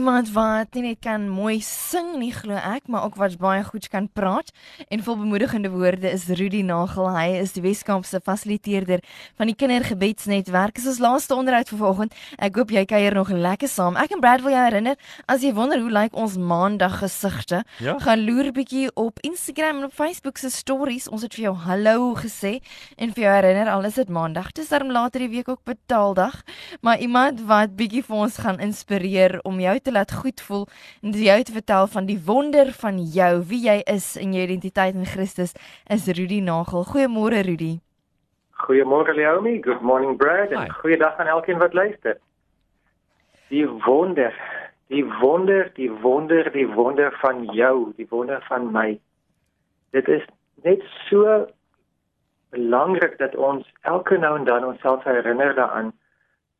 Iemand wat nie net kan mooi sing nie glo ek, maar ook wat baie goed kan praat en vol bemoedigende woorde is Rudy Nagel. Hy is die Weskaapse fasiliteerder van die Kindergebedsnetwerk. Dis ons laaste onderhoud vir vanoggend. Ek hoop jy kuier nog lekker saam. Ek en Brad wil jou herinner as jy wonder hoe lyk ons maandag gesigte, Ja. gaan loer bietjie op Instagram en op Facebook se stories. Ons het vir jou hallo gesê en vir jou herinner al is dit maandag. Dis dan later die week ook betaaldag, maar iemand wat bietjie vir ons gaan inspireer om jou te laat goed voel en jou te vertel van die wonder van jou, wie jy is in jou identiteit in Christus, is Rudy Nagel. Goeiemôre Rudy. Goeiemôre Leomi, good morning Brad Hi. en goeiedag aan elkeen wat luister. Die wonder, die wonder, die wonder, die wonder van jou, die wonder van my. Dit is net so belangrik dat ons elke nou en dan onsself herinner daaraan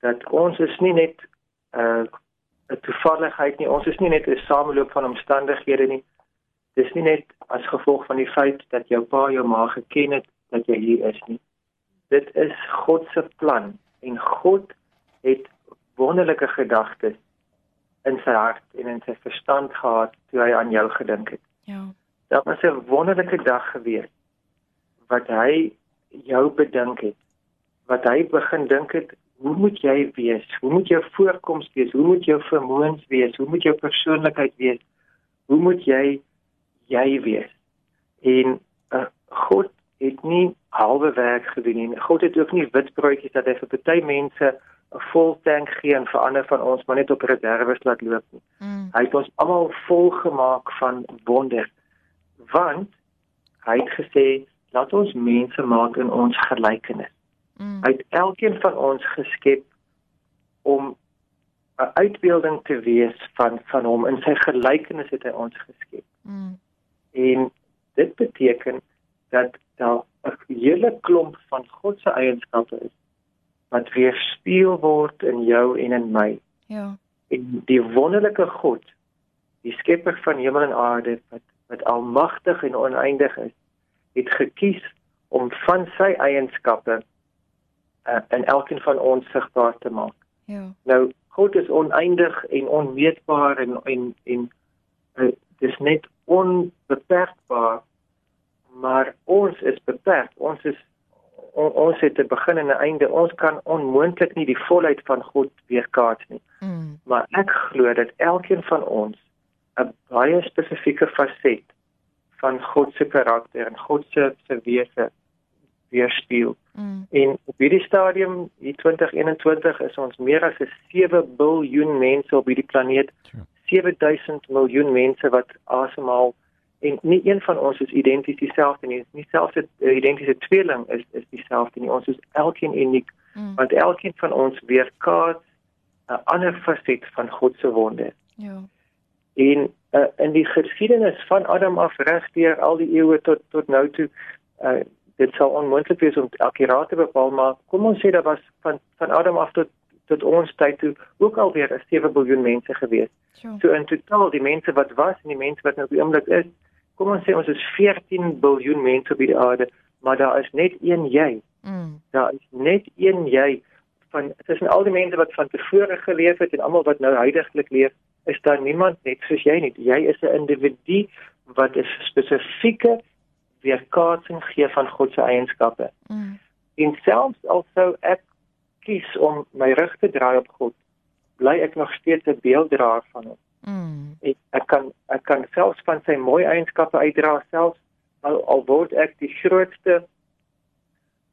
dat ons is nie net 'n uh, 'n toevalligheid nie, ons is nie net 'n sameloop van omstandighede nie. Dis nie net as gevolg van die feit dat jou pa jou ma geken het dat jy hier is nie dit is God se plan en God het wonderlike gedagtes in sy hart en in sy verstand gehad toe hy aan jou gedink het. Ja. Dit was 'n wonderlike dag gewees wat hy jou bedink het. Wat hy begin dink het, hoe moet jy wees? Hoe moet jou voorkoms wees? Hoe moet jou vermoëns wees? Hoe moet jou persoonlikheid wees? Hoe moet jy jy wees? En uh, God het nie halwe werk gedoen nie. God het ook nie witbroodjies dat hy vir party mense 'n vol tank gee en vir ander van ons maar net op reserves laat loop nie. Mm. Hy het ons almal volgemaak van wonder. Want hy het gesê, laat ons mense maak in ons gelykenis. Mm. Hy het elkeen van ons geskep om 'n uitbeelding te wees van van hom. In sy gelykenis het hy ons geskep. Mm. En dit beteken dat daar 'n hele klomp van God se eienskappe is wat weerspieël word in jou en in my. Ja. En die wonderlike God, die skepper van hemel en aarde wat wat almagtig en oneindig is, het gekies om van sy eienskappe uh, in elkeen van ons sigbaar te maak. Ja. Nou God is oneindig en onmeetbaar en en en uh, dis net onbeperkbaar maar ons is beperk ons is on, ons het 'n begin en 'n einde ons kan onmoontlik nie die volheid van God weerkaats nie Mm. maar ek glo dat elkeen van ons 'n baie spesifieke faset van God se karakter en God se se wese weerspieël Mm. En op hierdie stadium, hier 2021, is ons meer as 'n 7 biljoen mense op hierdie planeet. Sure. 7000 miljoen mense wat asemhaal en nie een van ons is identies dieselfde nie. Nie selfs 'n identiese tweeling is is dieselfde nie. Ons is elkeen uniek Mm. want elkeen van ons weerkaats 'n ander faset van God se wonder. Ja. En uh, in die geskiedenis van Adam af regdeur al die eeue tot tot nou toe uh, dit sal onmoontlik wees om akkuraat te bepaal maar kom ons sê daar was van van Adam af tot tot ons tyd toe ook alweer 'n 7 miljard mense gewees. Ja. So in totaal die mense wat was en die mense wat nou op die oomblik is, kom ons sê ons is 14 miljard mense op die aarde, maar daar is net een jy. Mm. Daar is net een jy van tussen al die mense wat van tevore geleef het en almal wat nou huidigelik leef, is daar niemand net soos jy nie. Jy is 'n individu wat 'n spesifieke weerkaatsing gee van God se eienskappe. Mm. En selfs al sou ek kies om my rug te draai op God, bly ek nog steeds 'n beelddraer van hom. Mm. Ek, ek kan ek kan selfs van sy mooi eienskappe uitdra selfs al, al word ek die grootste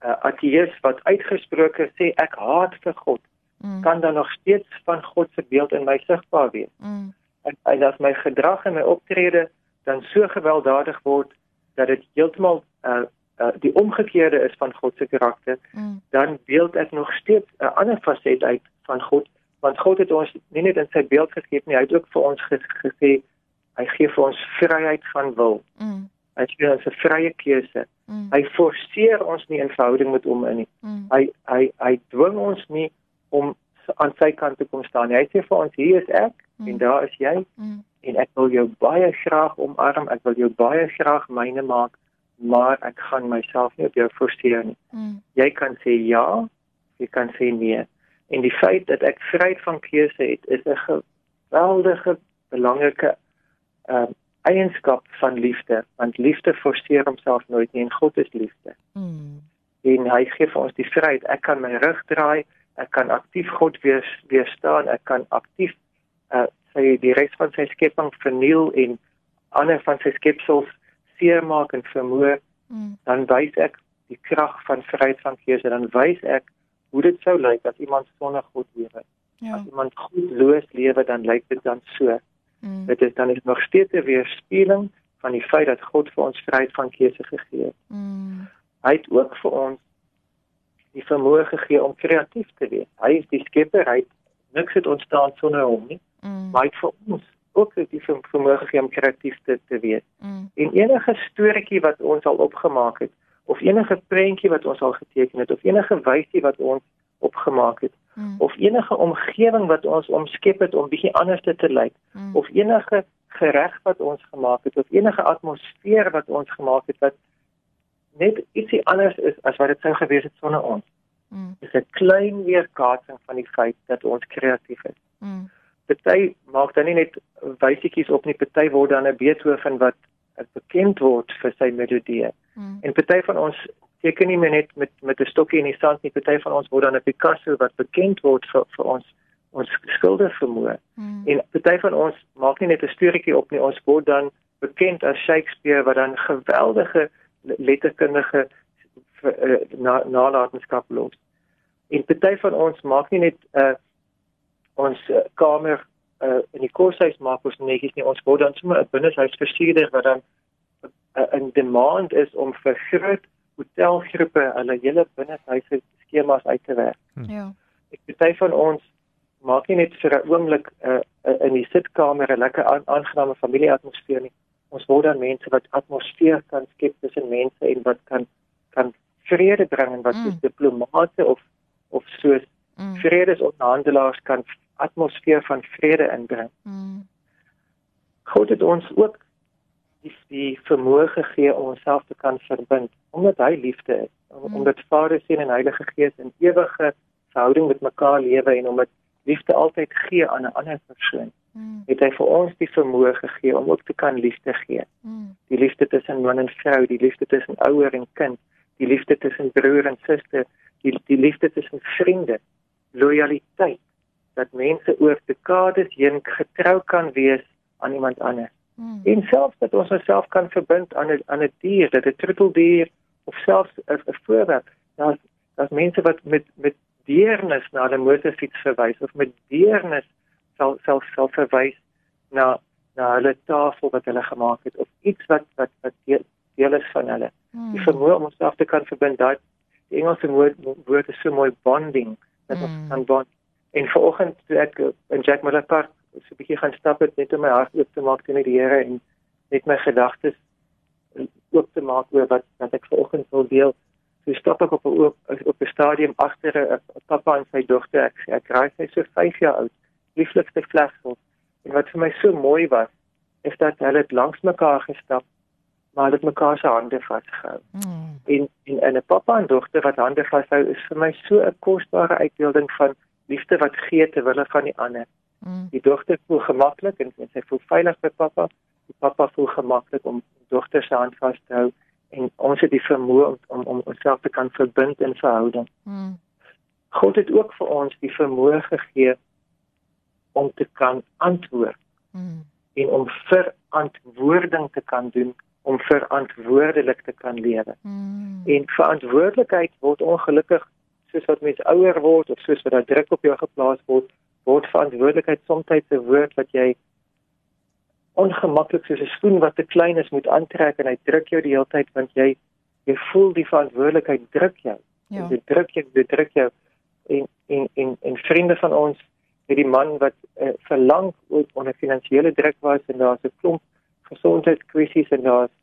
uh, ateïs wat uitgesproke sê ek haat vir God, Mm. kan daar nog steeds van God se beeld in my sigbaar wees. Mm. En, en as my gedrag en my optrede dan so gewelddadig word dat dit heeltemal uh, uh, die omgekeerde is van God se karakter, Mm. dan beeld ek nog steeds 'n ander faset uit van God, want God het ons nie net in sy beeld geskep nie, hy het ook vir ons ges- gesê hy gee vir ons vryheid van wil. Mm. Hy gee ons 'n vrye keuse. Mm. Hy forceer ons nie in verhouding met hom in nie. Mm. Hy hy hy dwing ons nie om aan sy kant te kom staan. Hy sê vir ons hier is ek Mm. en daar is jy Mm. En ek wil jou baie graag omarm, ek wil jou baie graag myne maak, maar ek gaan myself nie op jou forceer nie. Mm. Jy kan sê ja, jy kan sê nee. En die feit dat ek vryheid van keuse het, is 'n geweldige belangrike ehm uh, eienskap van liefde, want liefde forceer homself nooit nie en God is liefde. Mm. En hy gee vir ons die vryheid. Ek kan my rug draai, ek kan aktief God weer weerstaan, ek kan aktief uh sy die res van sy skepping verniel en ander van sy skepsels seermaak en vermoor, Mm. dan wys ek die krag van vryheid van keuse, dan wys ek hoe dit sou lyk as iemand sonder God lewe. Ja. As iemand godloos lewe, dan lyk dit dan so. Mm. Dit is dan is nog steeds 'n weerspieëling van die feit dat God vir ons vryheid van keuse gegee het. Mm. Hy het ook vir ons die vermoë gegee om kreatief te wees. Hy is die skepper, hy niks het ontstaan sonder hom nie, Mm. maar het vir ons ook die ver- vermoë gegee om kreatief te, te wees. Mm. En enige storieetjie wat ons al opgemaak het, of enige prentjie wat ons al geteken het, of enige wysie wat ons opgemaak het, Mm. of enige omgewing wat ons omskep het om bietjie anders te, te lyk, Mm. of enige gereg wat ons gemaak het, of enige atmosfeer wat ons gemaak het wat net ietsie anders is as wat dit sou gewees het sonder ons. Mm. Dis 'n klein weerkaatsing van die feit dat ons kreatief is. Mm. Party maak dan nie net wysietjies op nie, party word dan 'n Beethoven wat bekend word vir sy melodieë. Mm. En party van ons teken nie meer net met met 'n stokkie in die sand nie, party van ons word dan 'n Picasso wat bekend word vir vir ons ons skildervermoë. Mm. En party van ons maak nie net 'n storieetjie op nie, ons word dan bekend as Shakespeare wat dan geweldige letterkundige uh, na, nalatenskap los. En party van ons maak nie net 'n uh, ons uh, kamer uh, in die koshuis maak ons netjies nie, ons word dan sommer 'n binneshuisversierder wat dan 'n uh, 'n demand is om vir groot hotelgroepe hulle hele binneshuise skemas uit te werk. Ja. Ek party van ons maak nie net vir 'n oomblik uh, uh, in die sitkamer 'n lekker aan, aangename familieatmosfeer nie. Ons word dan mense wat atmosfeer kan skep tussen mense en wat kan kan vrede bring en wat Mm. soos diplomate of of soos Mm. vredesonderhandelaars kan atmosfeer van vrede inbring. Mm. God het ons ook die, die vermoë gegee om onsself te kan verbind omdat hy liefde is. Om, Mm. omdat Vader, Seun en Heilige Gees in ewige verhouding met mekaar lewe en omdat liefde altyd gee aan 'n ander persoon. Mm. Het hy vir ons die vermoë gegee om ook te kan liefde gee. Mm. Die liefde tussen man en vrou, die liefde tussen ouer en kind, die liefde tussen broer en suster, die die liefde tussen vriende, lojaliteit dat mense oor dekades heen getrou kan wees aan iemand anders. Mm. En selfs dat ons onsself kan verbind aan 'n aan 'n dier, dat 'n troeteldier of selfs 'n voorwerp. Daar's daar's mense wat met met deernis na 'n motorfiets verwys of met deernis sal sal sal verwys na na hulle tafel wat hulle gemaak het of iets wat wat wat deel, deel is van hulle. Die Mm. vermoë om onsself te kan verbind, daai die Engelse woord woord is so mooi bonding dat ons Mm. kan bond. En vanoggend toe ek uh, in Jack Miller Park so 'n bietjie gaan stap het net om my hart oop te maak teenoor die Here en net my gedagtes oop te maak oor wat wat ek vanoggend wil deel. So stap ek op 'n oop op 'n stadium agter 'n pappa en sy dogter. Ek ek raai sy so 5 jaar oud. Lieflikste vlegsel. En wat vir my so mooi was, is dat hulle het langs mekaar gestap, maar hulle het mekaar se hande vasgehou. Mm. En en 'n pappa en dogter wat hande vashou is vir my so 'n kosbare uitbeelding van liefde wat gee ter wille van die ander. Mm. Die dogter voel gemaklik en, en sy voel veilig by pappa. Die pappa voel gemaklik om dogter se hand vas te hou en ons het die vermoë om om, om onsself te kan verbind in verhouding. Mm. God het ook vir ons die vermoë gegee om te kan antwoord Mm. en om verantwoording te kan doen, om verantwoordelik te kan lewe. Mm. En verantwoordelikheid word ongelukkig soos wat mens ouer word of soos wat daar druk op jou geplaas word, word verantwoordelikheid soms 'n woord wat jy ongemaklik soos 'n skoen wat te klein is moet aantrek en hy druk jou die hele tyd want jy jy voel die verantwoordelikheid druk jou. Ja. Dit druk jou, dit druk jou. En en en en vriende van ons het die man wat uh, verlang ook onder finansiële druk was en daar's 'n klomp gesondheidskwessies en daar's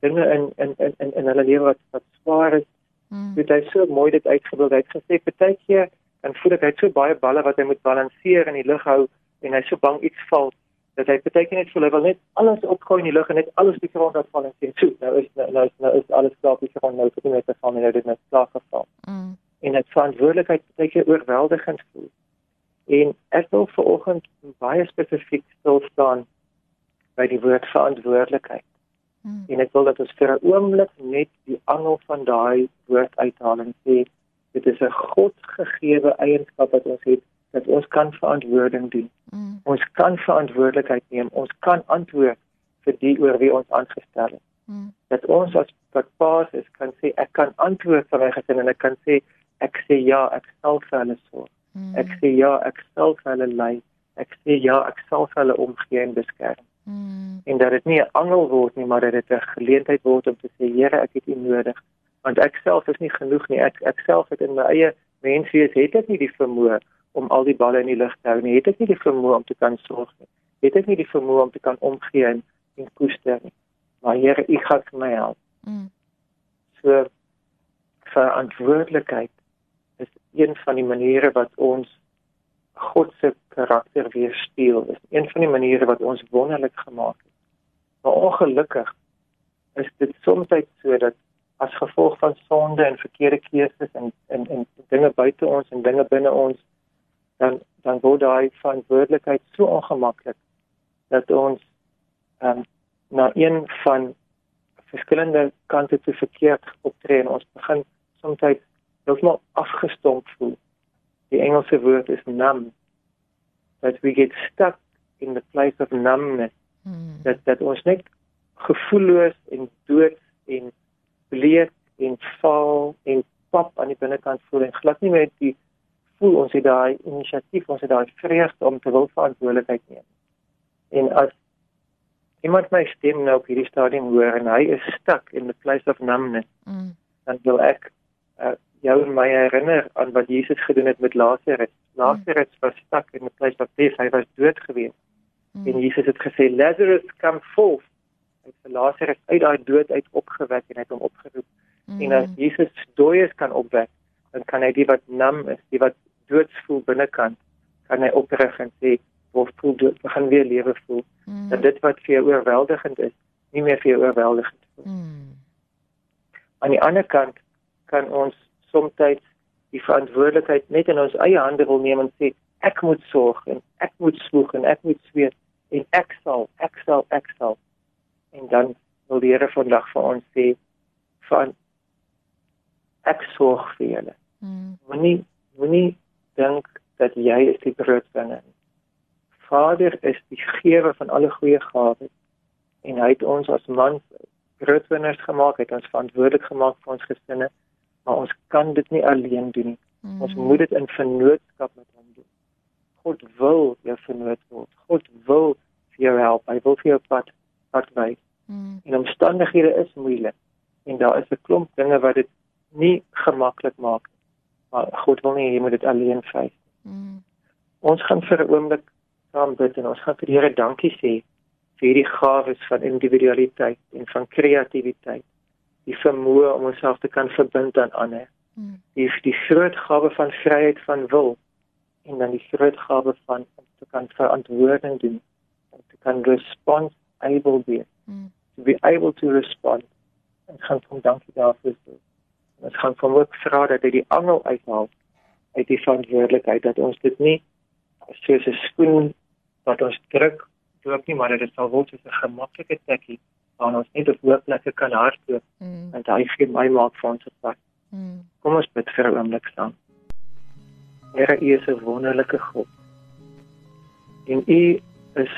dinge in in in in, in hulle lewe wat wat swaar is. Mm. Het hy so mooi dit uitgebeeld. Hy het gesê partykeer dan voel ek hy het so baie balle wat hy moet balanseer in die lug hou en hy's so bang iets val. Dat hy beteken net vir hy wil net alles opgooi in die lug en net alles die grond afval en sê, "So, nou is nou, nou, nou is alles klaar op die grond, nou het net en nou dit net klaar geval." Mm. En dit verantwoordelikheid beteken oorweldigend voel. En ek wil vanoggend baie spesifiek stil staan by die woord verantwoordelikheid. Mm. En ek wil dat ons vir 'n oomblik net die angel van daai woord uithaal en sê dit is 'n godgegewe eienskap wat ons het dat ons kan verantwoording doen. Mm. Ons kan verantwoordelikheid neem. Ons kan antwoord vir die oor wie ons aangestel is. Mm. Dat ons as wat paas is kan sê ek kan antwoord vir my gesin en ek kan sê ek sê ja, ek sal vir hulle sorg. Mm. Ek sê ja, ek sal vir hulle lei. Ek sê ja, ek sal vir hulle omgee en beskerm. Mm. En dat dit nie 'n angel word nie, maar dat dit 'n geleentheid word om te sê Here, ek het U nodig. Want ek self is nie genoeg nie. Ek ek self het in my eie menswees het ek nie die vermoë om al die balle in die lug te hou nie. Het ek nie die vermoë om te kan sorg nie. Het ek nie die vermoë om te kan omgee en, en koester nie. Maar Here, U gaan vir my help. Mm. So verantwoordelikheid is een van die maniere wat ons God se karakter weerspieël. Is een van die maniere wat ons wonderlik gemaak het. Maar ongelukkig is dit soms so dat as gevolg van sonde en verkeerde keuses en en en dinge buite ons en dinge binne ons dan dan word daai verantwoordelikheid so ongemaklik dat ons ehm um, na een van verskillende kante te verkeerd optree en ons begin soms heeltemal afgestomp voel. Die Engelse woord is numb. That we get stuck in the place of numbness. Mm. Dat dat ons net gevoelloos en dood en bleek en vaal en pap aan die binnekant voel en glad nie meer die voel ons het daai inisiatief, ons het daai vreugde om te wil verantwoordelikheid neem. En as iemand my stem nou op hierdie stadium hoor en hy is stuck in the place of numbness, Mm. dan wil ek uh, jou en my herinner aan wat Jesus gedoen het met Lazarus. Lazarus was stuck in the place of death. Hy was dood gewees. Mm. En Jesus het gesê Lazarus come forth. Hy het vir Lazarus uit daai dood uit opgewek en hy het hom opgeroep. Mm. En as Jesus dooies kan opwek, dan kan hy die wat nam is, die wat doodsvoel binnekant, kan hy oprig en sê of voel dood, begin weer lewe voel. Mm. Dat dit wat vir jou oorweldigend is, nie meer vir jou oorweldigend voel. Mm. Aan die ander kant kan ons soms die verantwoordelikheid net in ons eie hande wil neem en sê ek moet sorg en ek moet spoeg en ek moet sweet en ek sal, ek sal, ek sal. En dan wil die Here vandag vir ons sê van ek sorg vir julle. Mm. Moenie moenie dink dat jy is die broodwinner. Vader is die gewer van alle goeie gawes en hy het ons as mans broodwinners gemaak, hy het ons verantwoordelik gemaak vir ons gesinne, maar ons kan dit nie alleen doen nie. Mm. Ons moet dit in vennootskap met hom doen. God wil jou vennoot word. God wil vir jou help. Hy wil vir jou pad pad wys. Mm. En omstandighede is moeilik en daar is 'n klomp dinge wat dit nie gemaklik maak nie. Maar God wil nie jy moet dit alleen face. Mm. Ons gaan vir 'n oomblik saam bid en ons gaan vir die Here dankie sê vir hierdie gawes van individualiteit en van kreatiwiteit. Die vermoë om onsself te kan verbind aan ander. Mm. Die die groot gawe van vryheid van wil en dan die groot gawe van om te kan verantwoording doen. Om te kan respond able wees. Mm. To be able to respond. En gaan kom dankie daarvoor. sê. Ons gaan van ook vra dat hy die angel uithaal uit die verantwoordelikheid dat ons dit nie soos 'n skoen wat ons druk loop nie maar dat dit sal word soos 'n gemaklike tekkie waar ons net op hoë plekke kan hardloop Mm. en hy gee my maak vir ons op. Mm. Kom ons bid vir 'n oomblik saam. Here, U is 'n wonderlike God. En U is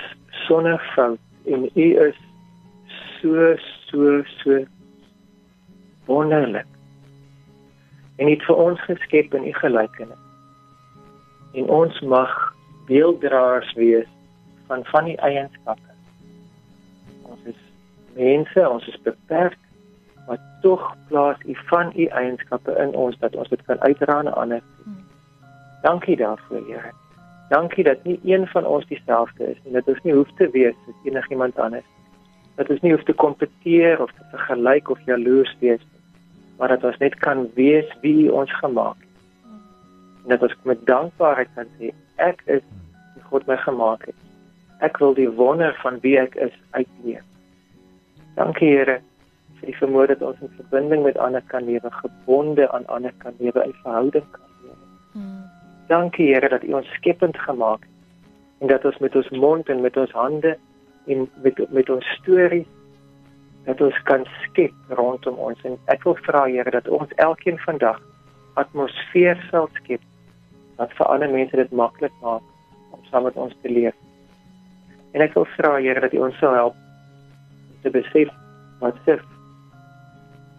sonder fout en U is so so so wonderlik. En U het vir ons geskep in U gelykenis. En ons mag beelddraers wees van van die eienskappe. Mense, ons is beperk, maar tog plaas U van U eienskappe in ons dat ons dit kan uitdra aan ander. Hmm. Dankie daarvoor, Here. Dankie dat nie een van ons dieselfde is nie. Dat ons nie hoef te wees soos enigiemand anders. Dat ons nie hoef te kompeteer of te vergelyk of jaloers wees nie. Maar dat ons net kan wees wie ons gemaak het. En dat ons met dankbaarheid kan sê ek is wie God my gemaak het. Ek wil die wonder van wie ek is uitleef. Dankie Here vir die vermoë dat ons in verbinding met ander kan lewe, gebonde aan ander kan lewe, in verhouding kan lewe. Mm. Dankie Here dat U ons skepend gemaak het en dat ons met ons mond en met ons hande en met met ons stories dat ons kan skep rondom ons en ek wil vra Here dat ons elkeen vandag atmosfeer sal skep wat vir ander mense dit maklik maak om saam met ons te leef. En ek wil vra Here dat U ons sal help te besef wat se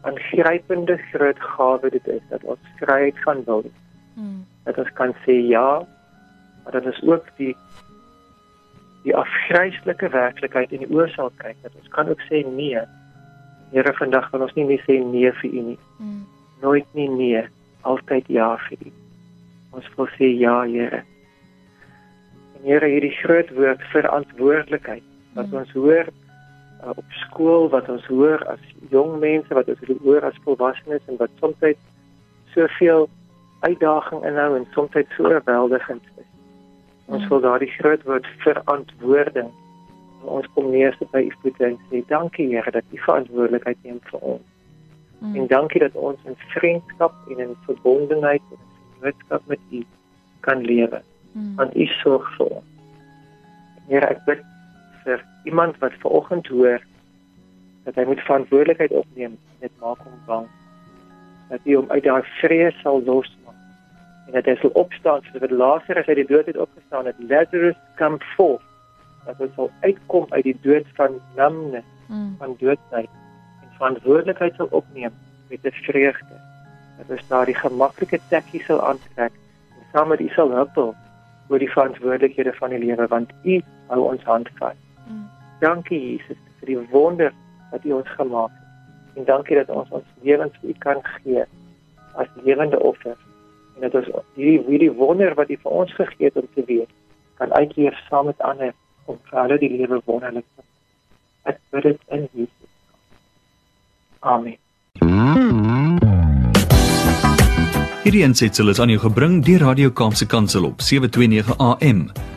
aangrypende groot gawe dit is dat ons vryheid van wil. Mm. Dat ons kan sê ja, maar dat ons ook die die afgryslike werklikheid in die oë sal kyk dat ons kan ook sê nee. Here vandag wil ons nie meer sê nee vir U nie. Mm. Nooit nie nee, altyd ja vir U. Ons wil sê ja, Here. En Here, hierdie groot woord verantwoordelikheid wat Mm. ons hoor uh, op skool, wat ons hoor as jong mense, wat ons hoor as volwassenes en wat soms soveel uitdaging inhou en soms so oorweldigend is. Ons wil daardie groot woord verantwoording ons kom neer by u voete en sê dankie Here dat u verantwoordelikheid neem vir ons. Mm. En dankie dat ons in vriendskap en in verbondenheid en in vennootskap met u kan lewe. Mm. Want u sorg vir ons. Here, ek bid vir iemand wat vanoggend hoor dat hy moet verantwoordelikheid opneem. Dit maak hom bang. Dat hy hom uit daai vrees sal losmaak. En dat hy sal opstaan soos wat Lazarus uit die dood het opgestaan het. Lazarus come forth. Dat hy sal uitkom uit die dood van numbness Mm. van doodheid en verantwoordelikheid sal opneem met 'n vreugde. Dat ons daardie gemaklike tekkie sal aantrek en saam met U sal huppel oor die verantwoordelikhede van die lewe want U hou ons hand vas. Dankie Jesus vir die wonder wat U ons gemaak het. En dankie dat ons ons lewens vir U kan gee as lewende offer en dat ons hierdie hierdie wonder wat U vir ons gegee het om te weet kan uitleef saam met ander om vir hulle die lewe wonderlik te maak. Ek bid dit in Jesus. Amen. Hierdie aansetsel is aan jou gebring deur Radio Kaapse Kansel op 729 AM.